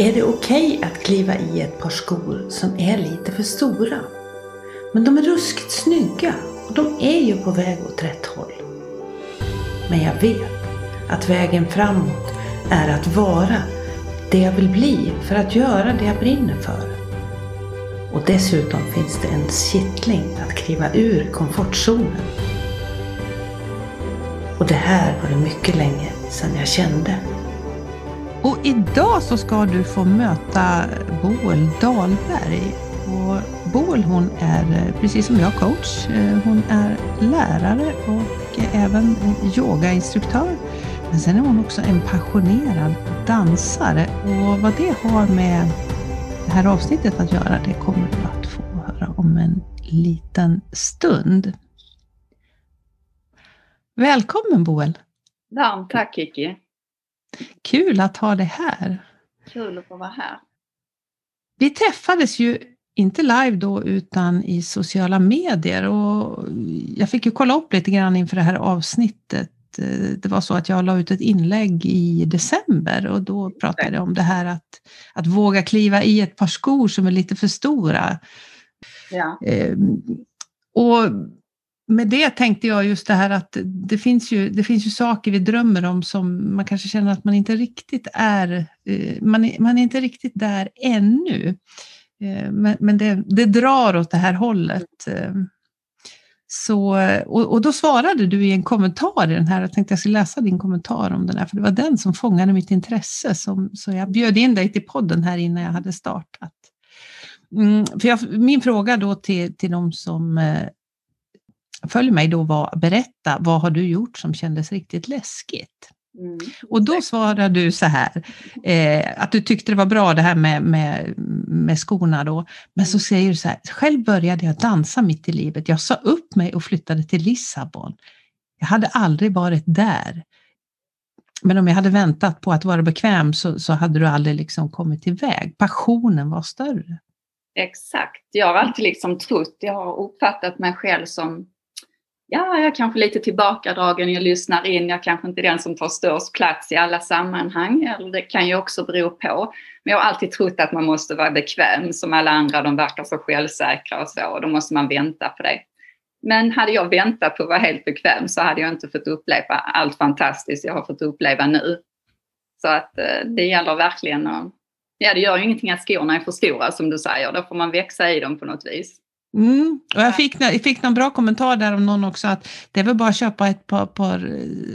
Är det okej okay att kliva i ett par skor som är lite för stora? Men de är ruskigt snygga och de är ju på väg åt rätt håll. Men jag vet att vägen framåt är att vara det jag vill bli för att göra det jag brinner för. Och dessutom finns det en kittling att kliva ur komfortzonen. Och det här var det mycket länge sedan jag kände. Och idag så ska du få möta Boel Dahlberg. Och Boel hon är, eh, precis som jag, coach. Eh, hon är lärare och även yogainstruktör. Men sen är hon också en passionerad dansare. Och vad det har med det här avsnittet att göra, det kommer du att få höra om en liten stund. Välkommen Boel! Ja, tack Kiki! Kul att ha dig här! Kul att få vara här! Vi träffades ju inte live då utan i sociala medier och jag fick ju kolla upp lite grann inför det här avsnittet. Det var så att jag la ut ett inlägg i december och då pratade jag om det här att, att våga kliva i ett par skor som är lite för stora. Ja. Ehm, och med det tänkte jag just det här att det finns, ju, det finns ju saker vi drömmer om som man kanske känner att man inte riktigt är, eh, man är, man är inte riktigt där ännu. Eh, men, men det, det drar åt det här hållet. Eh, så, och, och, då svarade du i en kommentar i den här, jag tänkte jag skulle läsa din kommentar om den här, för det var den som fångade mitt intresse. Som, så jag bjöd in dig till podden här innan jag hade startat. Mm, för jag, min fråga då till, till de som följ mig då var, berätta, vad har du gjort som kändes riktigt läskigt? Mm. Och då svarade du så här, eh, att du tyckte det var bra det här med, med, med skorna då. Men så mm. säger du så här, själv började jag dansa mitt i livet. Jag sa upp mig och flyttade till Lissabon. Jag hade aldrig varit där. Men om jag hade väntat på att vara bekväm så, så hade du aldrig liksom kommit iväg. Passionen var större. Exakt. Jag har alltid liksom trott, jag har uppfattat mig själv som ja, jag är kanske lite tillbakadragen, jag lyssnar in, jag kanske inte är den som tar störst plats i alla sammanhang, eller det kan ju också bero på. Men jag har alltid trott att man måste vara bekväm, som alla andra, de verkar så självsäkra och så, och då måste man vänta på det. Men hade jag väntat på att vara helt bekväm så hade jag inte fått uppleva allt fantastiskt jag har fått uppleva nu. Så att eh, det gäller verkligen att, ja det gör ju ingenting att skorna är för stora som du säger, då får man växa i dem på något vis. Mm. Och jag fick, jag fick någon bra kommentar där om någon också att det är väl bara att köpa ett par, par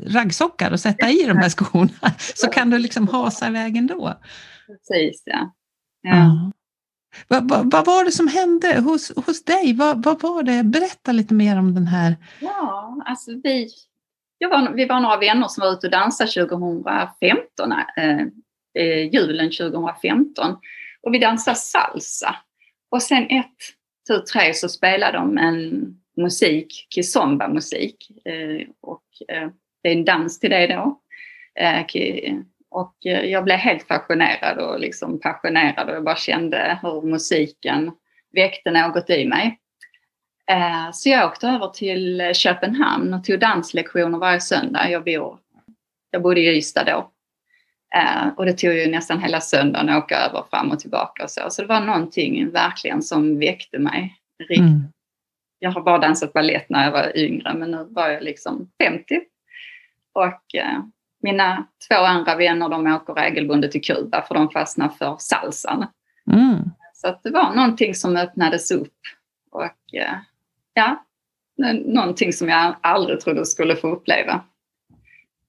raggsockar och sätta i de här skorna så kan du liksom hasa iväg ändå. Precis ja. ja. Vad, vad, vad, var det som hände hos, hos dig? Vad, vad var det? Berätta lite mer om den här. Ja, alltså vi, var, vi var några vänner som var ute och dansade 2015, eh, eh, julen 2015. Och vi dansade salsa. Och sen ett tur tre så spelade de en musik, kizomba-musik. Eh, och eh, det är en dans till det då. Eh, och jag blev helt fascinerad och liksom passionerad och jag bara kände hur musiken väckte något i mig. Så jag åkte över till Köpenhamn och tog danslektioner varje söndag. Jag, bor, jag bodde i Ystad då. Och det tog ju nästan hela söndagen att åka över fram och tillbaka och så. Så det var någonting verkligen som väckte mig. Mm. Jag har bara dansat ballett när jag var yngre men nu var jag liksom 50. Och eh, mina två andra vänner de åker regelbundet till Kuba för de fastnar för salsan. Mm. Så det var någonting som öppnades upp. Och eh, ja, någonting som jag aldrig trodde skulle få uppleva.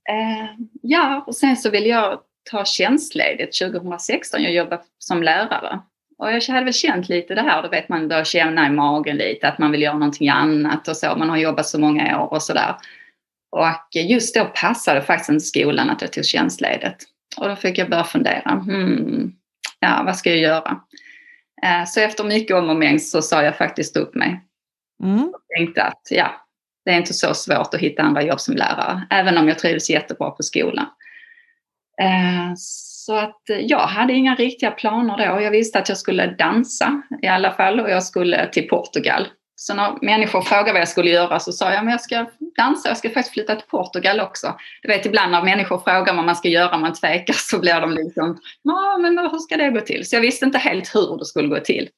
Eh, ja, och sen så vill jag ta tjänstledigt 2016. Jag jobbar som lärare. Och jag hade väl känt lite det här, då vet man börjar känna i magen lite att man vill göra någonting annat och så. Man har jobbat så många år och sådär. Och just då passade faktiskt inte skolan att jag tog tjänstledigt. Och då fick jag börja fundera, hmm, ja vad ska jag göra? Eh, så efter mycket om och men så sa jag faktiskt upp mig. Mm. Och tänkte att ja, det är inte så svårt att hitta andra jobb som lärare, även om jag trivdes jättebra på skolan. Eh, så att eh, jag hade inga riktiga planer då. Jag visste att jag skulle dansa i alla fall och jag skulle till Portugal Så när människor frågade vad jag skulle göra så sa jag att jag ska dansa, jag ska faktiskt flytta till Portugal också. Du vet ibland när människor frågar vad man ska göra, man tvekar, så blir de liksom, ja men hur ska det gå till? Så jag visste inte helt hur det skulle gå till.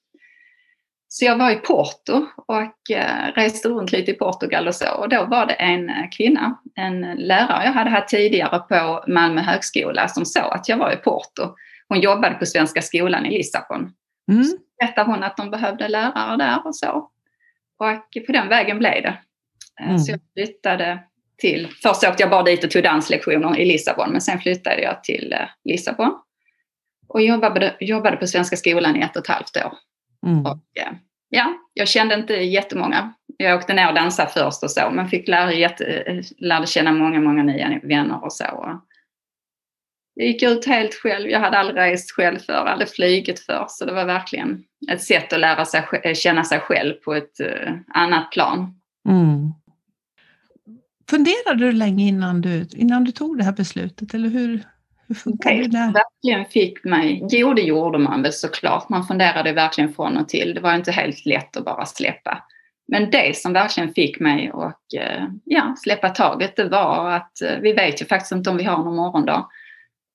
Så jag var i Porto och eh, reste runt lite i Portugal och så. Och då var det en eh, kvinna, en lärare jag hade haft tidigare på Malmö högskola som såg att jag var i Porto. Hon jobbade på Svenska skolan i Lissabon. Mm. Så berättade hon att de behövde lärare där och så. Och på den vägen blev det. Eh, mm. Så jag flyttade till, först åkte jag bara dit och tog danslektioner i Lissabon men sen flyttade jag till Lissabon. Och jobbade, jobbade på Svenska skolan i ett och ett halvt år. Mm. Och, ja, jag kände inte jättemånga. Jag åkte ner och dansade först och så, men fick lära, jätte, lärde känna många, många nya vänner och så. Jag gick ut helt själv. Jag hade aldrig rest själv förr, aldrig flugit förr, så det var verkligen ett sätt att lära sig känna sig själv på ett eh, annat plan. Mm. Funderade du länge innan du, innan du tog det här beslutet, eller hur, Okay. det verkligen fick mig. Jo, det gjorde man väl såklart. Man funderade verkligen från och till. Det var inte helt lätt att bara släppa. Men det som verkligen fick mig att eh, ja, släppa taget, det var att eh, vi vet ju faktiskt inte om vi har någon morgondag.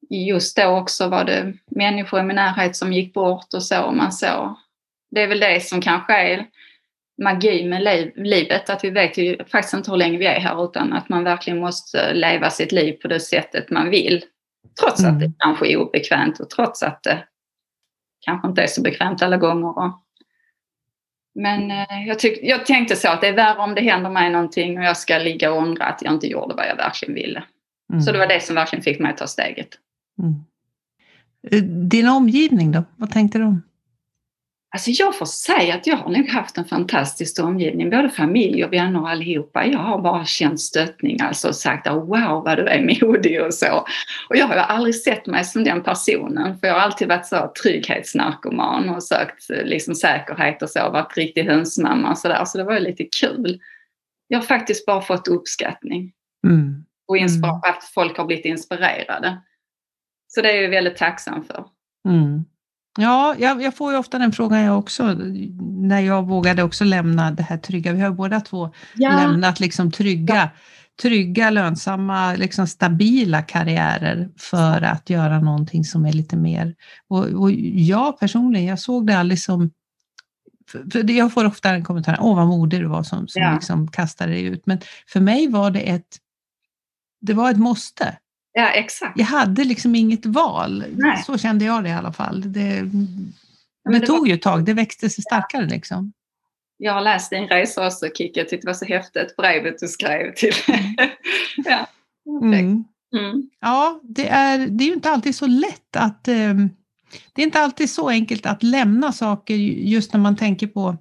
Just då också var det människor i min närhet som gick bort och så. Och man så. Det är väl det som kanske är magi med livet, att vi vet ju faktiskt inte hur länge vi är här utan att man verkligen måste leva sitt liv på det sättet man vill. Trots mm. att det kanske är obekvämt och trots att det kanske inte är så bekvämt alla gånger. Men eh, jag, tyck, jag tänkte så att det är värre om det händer mig någonting och jag ska ligga och ångra att jag inte gjorde vad jag verkligen ville. Mm. Så det var det som verkligen fick mig att ta steget. Mm. Eh, din omgivning då? Vad tänkte du om? Alltså jag får säga att jag har nog haft en fantastisk omgivning, både familj och vänner och allihopa. Jag har bara känt stöttning, alltså sagt att wow vad du är modig och så. Och jag har ju aldrig sett mig som den personen, för jag har alltid varit så trygghetsnarkoman och sökt liksom säkerhet och så, varit riktig hönsmamma och sådär, så det var ju lite kul. Jag har faktiskt bara fått uppskattning mm. och mm. att folk har blivit inspirerade. Så det är jag väldigt tacksam för. Mm. Ja, jag, jag, får ju ofta den frågan jag också, när jag vågade också lämna det här trygga. Vi har båda två ja. lämnat liksom trygga, ja. trygga, lönsamma, liksom stabila karriärer för att göra någonting som är lite mer... Och, och jag personligen, jag såg det aldrig som... För jag får ofta en kommentar, åh vad modig du var som, som ja. liksom kastade dig ut. Men för mig var det ett, det var ett måste. Ja, exakt. Jag hade liksom inget val. Nej. Så kände jag det i alla fall. Det, det, det tog var... ju ett tag, det växte sig starkare liksom. Jag har läst din resa också Kikki, jag tyckte det var så häftigt brevet du skrev till ja. Mm. Mm. ja, det är, det är ju inte alltid så lätt att eh, det är inte alltid så enkelt att lämna saker just när man tänker på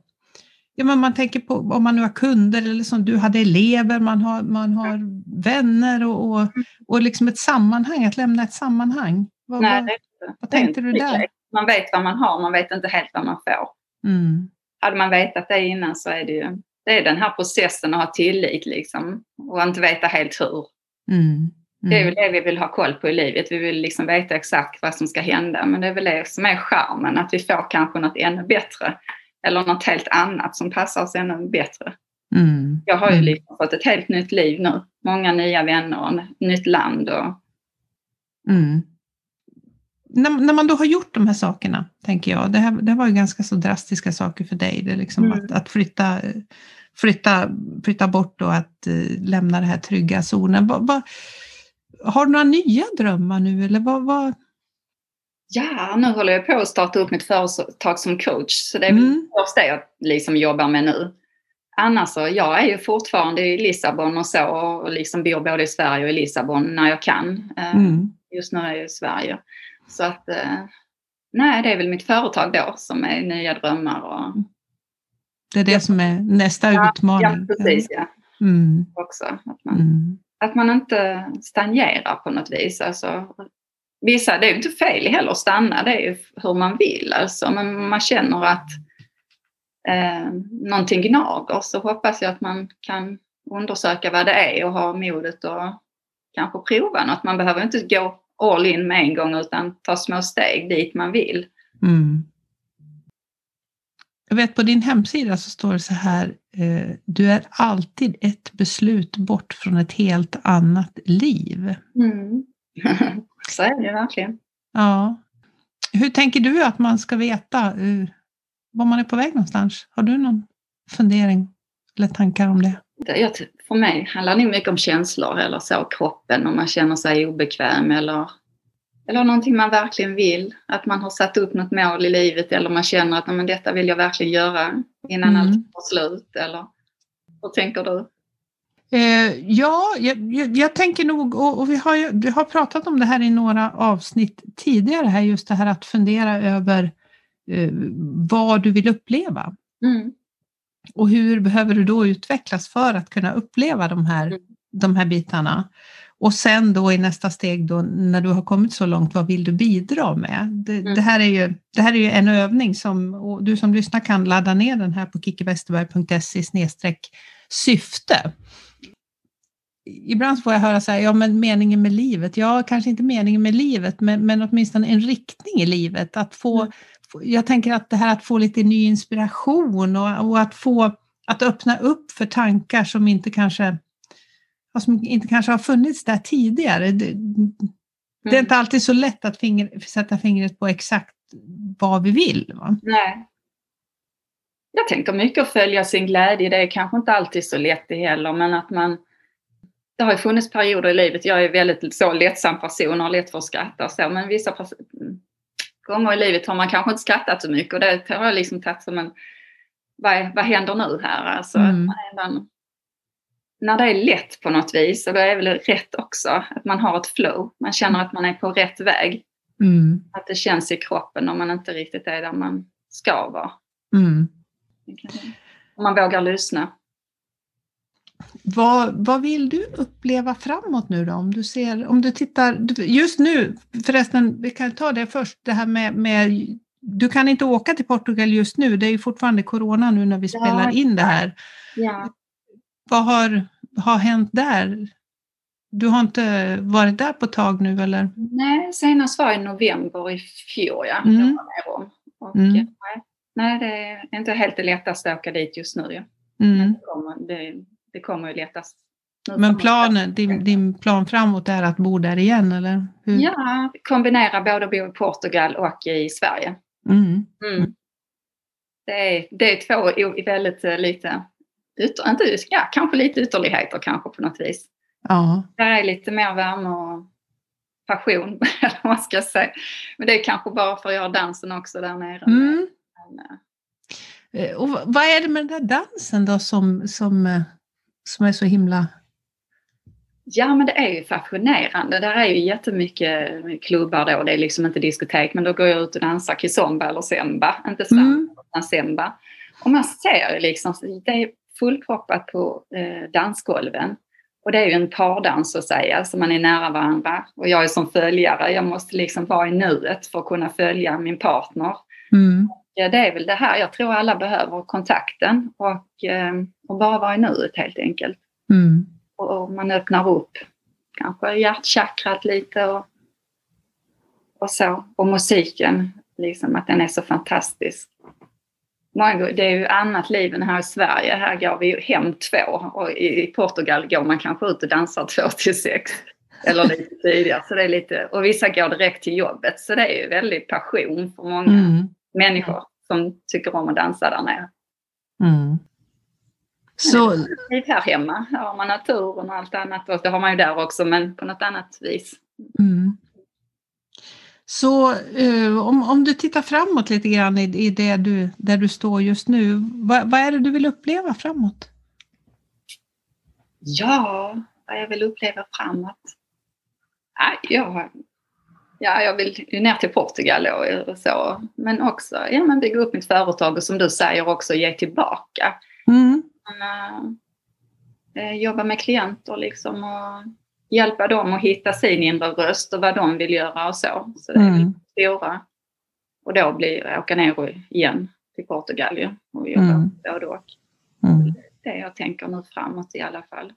Ja, men man tänker på om man nu har kunder eller som du hade elever, man har, man har vänner och, och, och liksom ett sammanhang, att lämna ett sammanhang. Vad, Nej, vad, vad tänkte du där? Man vet vad man har, man vet inte helt vad man får. Mm. Hade man vetat det innan så är det ju det är den här processen att ha tillit liksom och inte veta helt hur. Mm. Mm. Det är väl det vi vill ha koll på i livet. Vi vill liksom veta exakt vad som ska hända. Men det är väl det som är charmen, att vi får kanske något ännu bättre eller något helt annat som passar oss ännu bättre. Mm. Jag har ju mm. liksom fått ett helt nytt liv nu. Många nya vänner och ett nytt land. Och... Mm. När, när, man då har gjort de här sakerna, tänker jag, det, här, det var ju ganska så drastiska saker för dig, det liksom mm. att, att, flytta, flytta, flytta bort och att uh, lämna den här trygga zonen. Va, va, har du några nya drömmar nu eller vad, vad, Ja, nu håller jag på att starta upp mitt företag som coach. Så det är mm. det jag liksom jobbar med nu. Annars så, jag är ju fortfarande i Lissabon och så och liksom bor både i Sverige och i Lissabon när jag kan. Eh, mm. Just nu är jag i Sverige. Så att, eh, nej det är väl mitt företag då som är nya drömmar. Och... Det är det som är nästa ja, utmaning? Ja, precis ja. Mm. Också, att man, mm. att man inte stagnerar på något vis. Alltså, vissa, det är ju inte fel heller att stanna, det är ju hur man vill alltså. Men man känner att eh, någonting gnager så hoppas jag att man kan undersöka vad det är och ha modet och kanske prova något. Man behöver inte gå all in med en gång utan ta små steg dit man vill. Mm. Jag vet på din hemsida så står det så här, eh, du är alltid ett beslut bort från ett helt annat liv. Mm. så är det verkligen. Ja. Hur tänker du att man ska veta eh, var man är på väg någonstans? Har du någon fundering eller tankar om det? det för mig handlar det mycket om känslor eller så, kroppen, om man känner sig obekväm eller eller någonting man verkligen vill, att man har satt upp något mål i livet eller man känner att men detta vill jag verkligen göra innan mm. allt tar slut. Eller hur tänker du? Eh, ja, jag, jag, jag, tänker nog, och, och, vi, har vi har pratat om det här i några avsnitt tidigare, här, just det här att fundera över eh, vad du vill uppleva. Mm. Och hur behöver du då utvecklas för att kunna uppleva de här, mm. de här bitarna? Och sen då i nästa steg då när du har kommit så långt, vad vill du bidra med? Det, mm. det här, är ju, det här är ju en övning som du som lyssnar kan ladda ner den här på kickewesterberg.se syfte. Ibland får jag höra så här, ja men meningen med livet, ja kanske inte meningen med livet, men, men åtminstone en riktning i livet. Att få, mm. Jag tänker att det här att få lite ny inspiration och, och att få att öppna upp för tankar som inte kanske som inte kanske har funnits där tidigare. Det, mm. det är inte alltid så lätt att finger, sätta fingret på exakt vad vi vill. Va? Nej. Jag tänker mycket att följa sin glädje. Det är kanske inte alltid så lätt det heller, men att man... Det har ju funnits perioder i livet, jag är väldigt så lättsam person och har lätt för att skratta och så, men vissa gånger i livet har man kanske inte skrattat så mycket och det har jag liksom tagit som en... Vad, vad händer nu här? Alltså, mm. man när det är lätt på något vis, och det är väl rätt också, att man har ett flow. Man känner att man är på rätt väg. Mm. Att det känns i kroppen om man inte riktigt är där man ska vara. Mm. Om man vågar lyssna. Vad, vad vill du uppleva framåt nu då? Om du, ser, om du tittar, just nu, förresten, vi kan ta det först, det här med, med du kan inte åka till Portugal just nu, det är ju fortfarande corona nu när vi spelar ja, in det här. Ja. Vad har, har hänt där? Du har inte varit där på ett tag nu eller? Nej, senast var i november i fjol. Ja. Mm. Och, mm. nej, nej, det är inte helt det lättaste att åka dit just nu. Ja. Mm. Det, det, kommer ju lättast. Men planen, din, din, plan framåt är att bo där igen eller? Hur? Ja, kombinera både att bo i Portugal och i Sverige. Mm. Mm. Det, är, det är två väldigt eh, lite ut, inte, ja, kanske lite ytterligheter kanske på något vis. Ja. Det är lite mer värme och passion, eller vad ska säga. Men det är kanske bara för att göra dansen också där nere. Mm. Eh, och vad är det med den där dansen då som, som, eh, som är så himla... Ja men det är ju fascinerande. Där är ju jättemycket klubbar då. Det är liksom inte diskotek men då går jag ut och dansar kizomba eller semba. Inte samba mm. utan semba. Och man ser liksom, det är fullkroppat på eh, dansgolven. Och det är ju en pardans så att säga, så man är nära varandra. Och jag är som följare, jag måste liksom vara i nuet för att kunna följa min partner. Mm. Det är väl det här, jag tror alla behöver kontakten och, eh, och bara vara i nuet helt enkelt. Mm. Och, och, man öppnar upp kanske hjärtchakrat lite och, och så. Och musiken, liksom att den är så fantastisk det är ju annat liv än här i Sverige. Här går vi hem två och i Portugal går man kanske ut och dansar två till sex. Eller lite tidigare. Så det är lite, och vissa går direkt till jobbet. Så det är ju väldigt passion för många mm. Människor som tycker om att dansa där nere. Mm. Så... Här hemma, här har man naturen och allt annat. Och det har man ju där också men på något annat vis. Mm. Så uh, om, om du tittar framåt lite grann i, i det du, där du står just nu, vad, vad är det du vill uppleva framåt? Ja, vad jag vill uppleva framåt? Ja, ja, jag vill ju ner till Portugal och så, men också ja, men bygga upp mitt företag och som du säger också ge tillbaka. Mm. Men, äh, jobba med klienter liksom och hjälpa dem att hitta sin inre röst och vad de vill göra och så. Så det är mm. stora. Och då blir åka ner igen till Portugal och jobba mm. både och. Mm. Det jag tänker nu framåt i alla fall.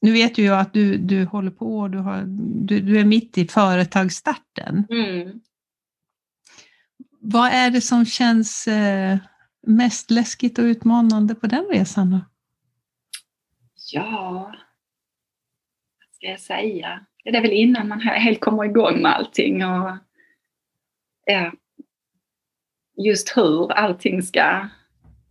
Nu vet ju jag att du, du håller på, du, har, du, du är mitt i företagsstarten. Mm. Vad är det som känns eh, mest läskigt och utmanande på den resan? Då? Ja, vad ska jag säga? Det är väl innan man helt kommer igång med allting och ja, just hur allting ska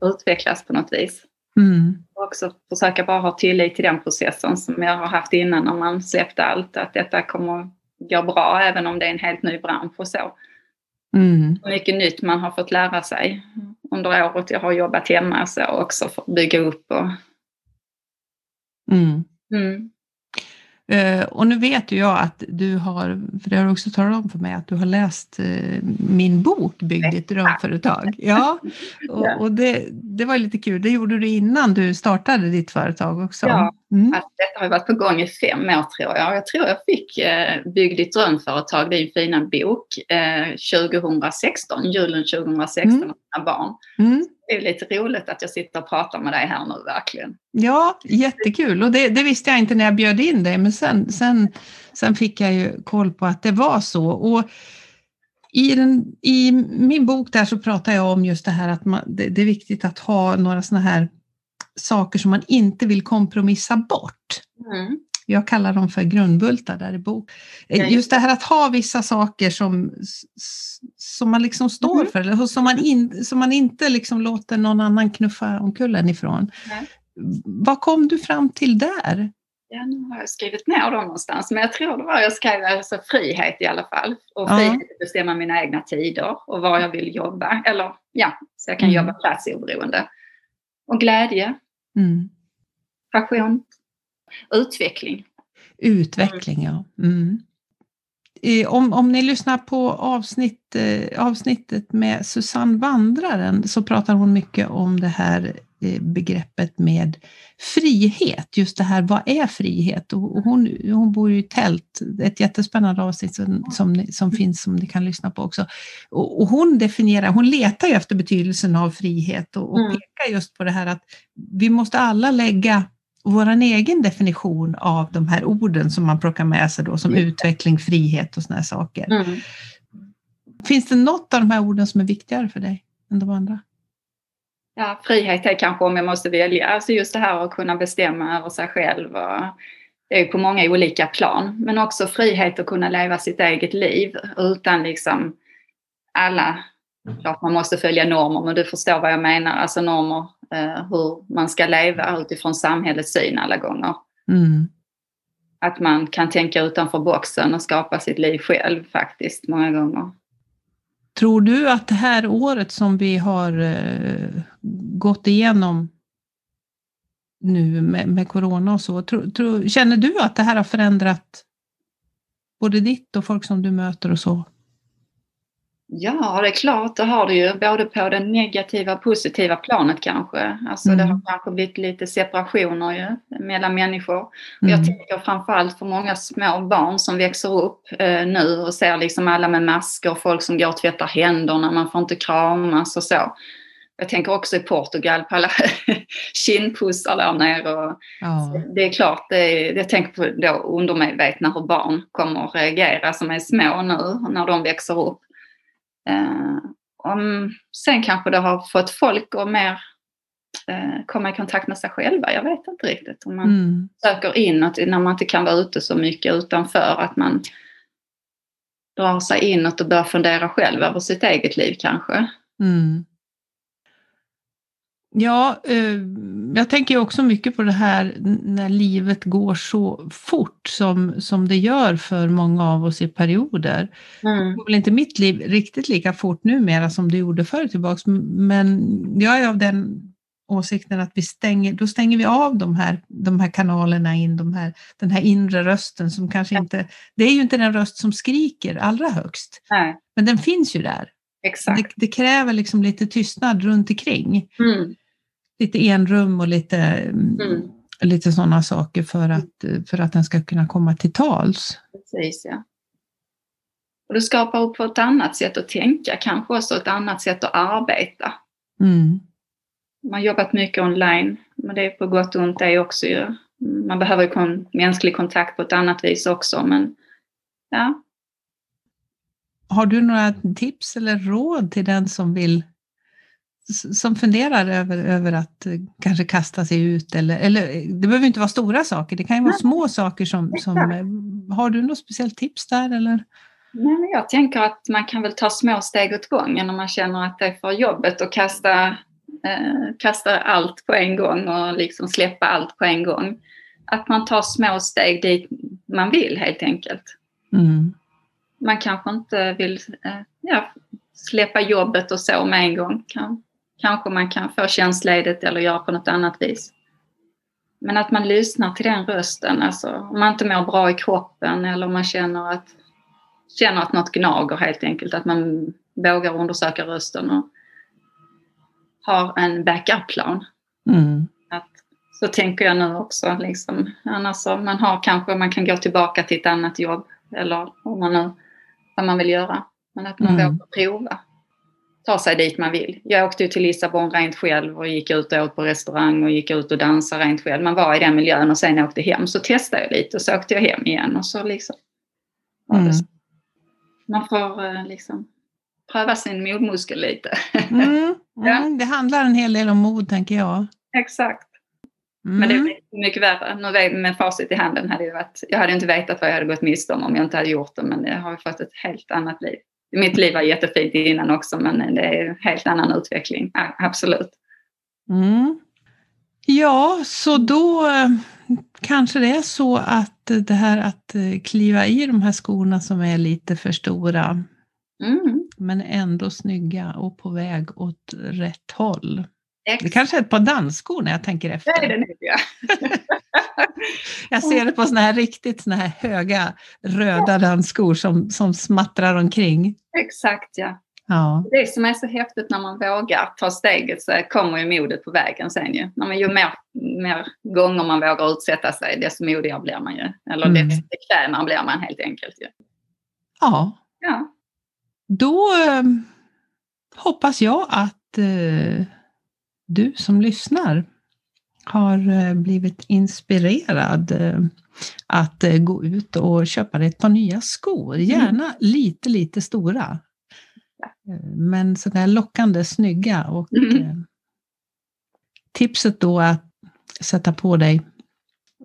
utvecklas på något vis. Mm. Och också försöka bara ha tillit till den processen som jag har haft innan när man släppte allt, att detta kommer gå bra även om det är en helt ny bransch och så. Mm. Mycket nytt man har fått lära sig under året jag har jobbat hemma så också för att bygga upp och... Mm. Mm. Uh, och nu vet ju jag att du har, för det har du också talat om för mig, att du har läst uh, min bok Bygg ditt drömföretag. Ja, och, och det, det var lite kul. Det gjorde du innan du startade ditt företag också. Ja, mm. alltså, detta har varit på gång i fem år tror jag. Jag tror jag fick uh, Bygg ditt drömföretag, din fina bok, uh, 2016, julen 2016 mm. Mina barn. Mm det är lite roligt att jag sitter och pratar med dig här nu verkligen. Ja, jättekul. Och det, det, visste jag inte när jag bjöd in dig, men sen, sen, sen fick jag ju koll på att det var så. Och i, den, I min bok där så pratar jag om just det här att man, det, det är viktigt att ha några sådana här saker som man inte vill kompromissa bort. Mm jag kallar dem för grundbultar där i bok. Eh, just det här att ha vissa saker som, som man liksom står mm. för, eller som man, in, som man inte liksom låter någon annan knuffa omkull en ifrån. Nej. Vad kom du fram till där? Ja, nu har jag skrivit ner dem någonstans, men jag tror det var jag skrev alltså frihet i alla fall. Och frihet ja. att bestämma mina egna tider och var jag vill jobba. Eller ja, så jag kan mm. jobba platsoberoende. Och glädje. Mm. Passion. Utveckling. Utveckling, ja. Mm. Om, om ni lyssnar på avsnitt, eh, avsnittet med Susanne Vandraren så pratar hon mycket om det här eh, begreppet med frihet. Just det här, vad är frihet? Och hon, hon bor ju i tält, ett jättespännande avsnitt som, som, som finns som ni kan lyssna på också. Och, och hon definierar, hon letar ju efter betydelsen av frihet och, och mm. pekar just på det här att vi måste alla lägga vår egen definition av de här orden som man plockar med sig då, som mm. utveckling, frihet och sådana saker. Mm. Finns det något av de här orden som är viktigare för dig än de andra? Ja, frihet är kanske om jag måste välja. Alltså just det här att kunna bestämma över sig själv. Och det är på många olika plan. Men också frihet att kunna leva sitt eget liv utan liksom alla Klart man måste följa normer, men du förstår vad jag menar. Alltså normer, hur man ska leva utifrån samhällets syn alla gånger. Mm. Att man kan tänka utanför boxen och skapa sitt liv själv faktiskt, många gånger. Tror du att det här året som vi har eh, gått igenom nu med, med corona och så, tro, tro, känner du att det här har förändrat både ditt och folk som du möter och så? Ja, det är klart, det har det ju. Både på det negativa och positiva planet kanske. Alltså mm. det har mm. kanske blivit lite separationer ju, mellan människor. Mm. Jag tänker framförallt för många små barn som växer upp eh, nu och ser liksom alla med masker, folk som går och tvättar händerna, man får inte kramas och så. Jag tänker också i Portugal på alla kindpussar där nere. Och ja. Det är klart, det är, jag tänker på då undermedvetna hur barn kommer att reagera som är små nu när de växer upp. Eh, om, sen kanske det har fått folk att mer eh, komma i kontakt med sig själva. Jag vet inte riktigt. Om man mm. söker inåt när man inte kan vara ute så mycket utanför. Att man drar sig inåt och börjar fundera själv över sitt eget liv kanske. Mm. Ja, eh, jag tänker också mycket på det här när livet går så fort som, som det gör för många av oss i perioder. Mm. Det går väl inte mitt liv riktigt lika fort numera som det gjorde förr tillbaks, men jag är av den åsikten att vi stänger, då stänger vi av de här, de här kanalerna in, de här, den här inre rösten som kanske inte, det är ju inte den röst som skriker allra högst, Nej. men den finns ju där. Exakt. Det, det, kräver liksom lite tystnad runt omkring. Mm. Lite enrum och lite, mm. lite sådana saker för att, för att den ska kunna komma till tals. Precis, ja. Och det skapar upp ett annat sätt att tänka, kanske också ett annat sätt att arbeta. Mm. Man har jobbat mycket online, men det är på gott och ont det också ju. Man behöver kon mänsklig kontakt på ett annat vis också, men ja, har du några tips eller råd till den som vill som funderar över, över att eh, kanske kasta sig ut eller, eller det behöver inte vara stora saker, det kan ju vara Nej. små saker som, som har du något speciellt tips där eller? Nej, men jag tänker att man kan väl ta små steg åt gången om man känner att det är för jobbet att kasta, eh, kasta allt på en gång och liksom släppa allt på en gång. Att man tar små steg dit man vill helt enkelt. Mm. Man kanske inte vill eh, ja, släppa jobbet och så med en gång. Kan, kanske man kan få tjänstledigt eller göra på något annat vis. Men att man lyssnar till den rösten, alltså om man inte mår bra i kroppen eller om man känner att, känner att något gnager helt enkelt, att man vågar undersöka rösten och har en backup-plan. Mm. så tänker jag nu också. Liksom. Annars så man har kanske, man kan gå tillbaka till ett annat jobb eller om man nu, vad man vill göra. Men att man mm. vågar prova ta sig dit man vill. Jag åkte till Lissabon rent själv och gick ut och åt på restaurang och gick ut och dansade rent själv. Man var i den miljön och sen åkte hem. Så testade jag lite och så åkte jag hem igen och så liksom. Mm. Man får eh, liksom pröva sin modmuskel lite. Mm, mm, det handlar en hel del om mod tänker jag. Exakt. Men det är mm. mycket värre. Nu med facit i handen hade det varit, jag hade inte vetat vad jag hade gått miste om om jag inte hade gjort det men jag har fått ett helt annat liv mitt liv var jättefint innan också men det är en helt annan utveckling, absolut. Mm. Ja, så då eh, kanske det är så att det här att eh, kliva i de här skorna som är lite för stora mm. men ändå snygga och på väg åt rätt håll. Exakt. Det kanske är ett par dansskor när jag tänker efter. Det är det nu, ja. jag ser det på såna här riktigt såna här höga röda dansskor som, som smattrar omkring. Exakt, ja. ja. Det som är så häftigt när man vågar ta steget så kommer ju modet på vägen sen ju. När man, ju mer, mer gånger man vågar utsätta sig desto modigare blir man ju. Eller mm. desto bekvämare blir man helt enkelt ju. Ja. ja. Då eh, hoppas jag att eh, du som lyssnar har eh, blivit inspirerad eh, att eh, gå ut och köpa ett par nya skor. Mm. Gärna mm. lite, lite stora. Men sådär lockande snygga. Och mm. Tipset då att sätta på dig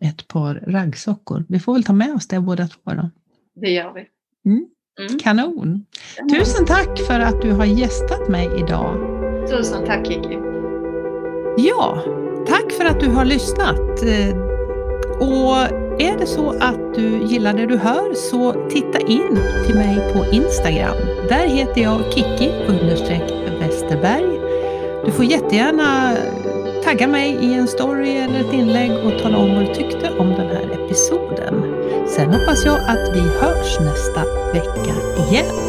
ett par raggsockor. Vi får väl ta med oss det båda två då. Det gör vi. Mm. Mm. Kanon! Tusen tack för att du har gästat mig idag. Tusen tack Kiki. Ja, för att du har lyssnat. Eh, och är det så att du gillar det du hör så titta in till mig på Instagram. Där heter jag Kiki Westerberg. Du får jättegärna tagga mig i en story eller ett inlägg och tala om vad du tyckte om den här episoden. Sen hoppas jag att vi hörs nästa vecka igen.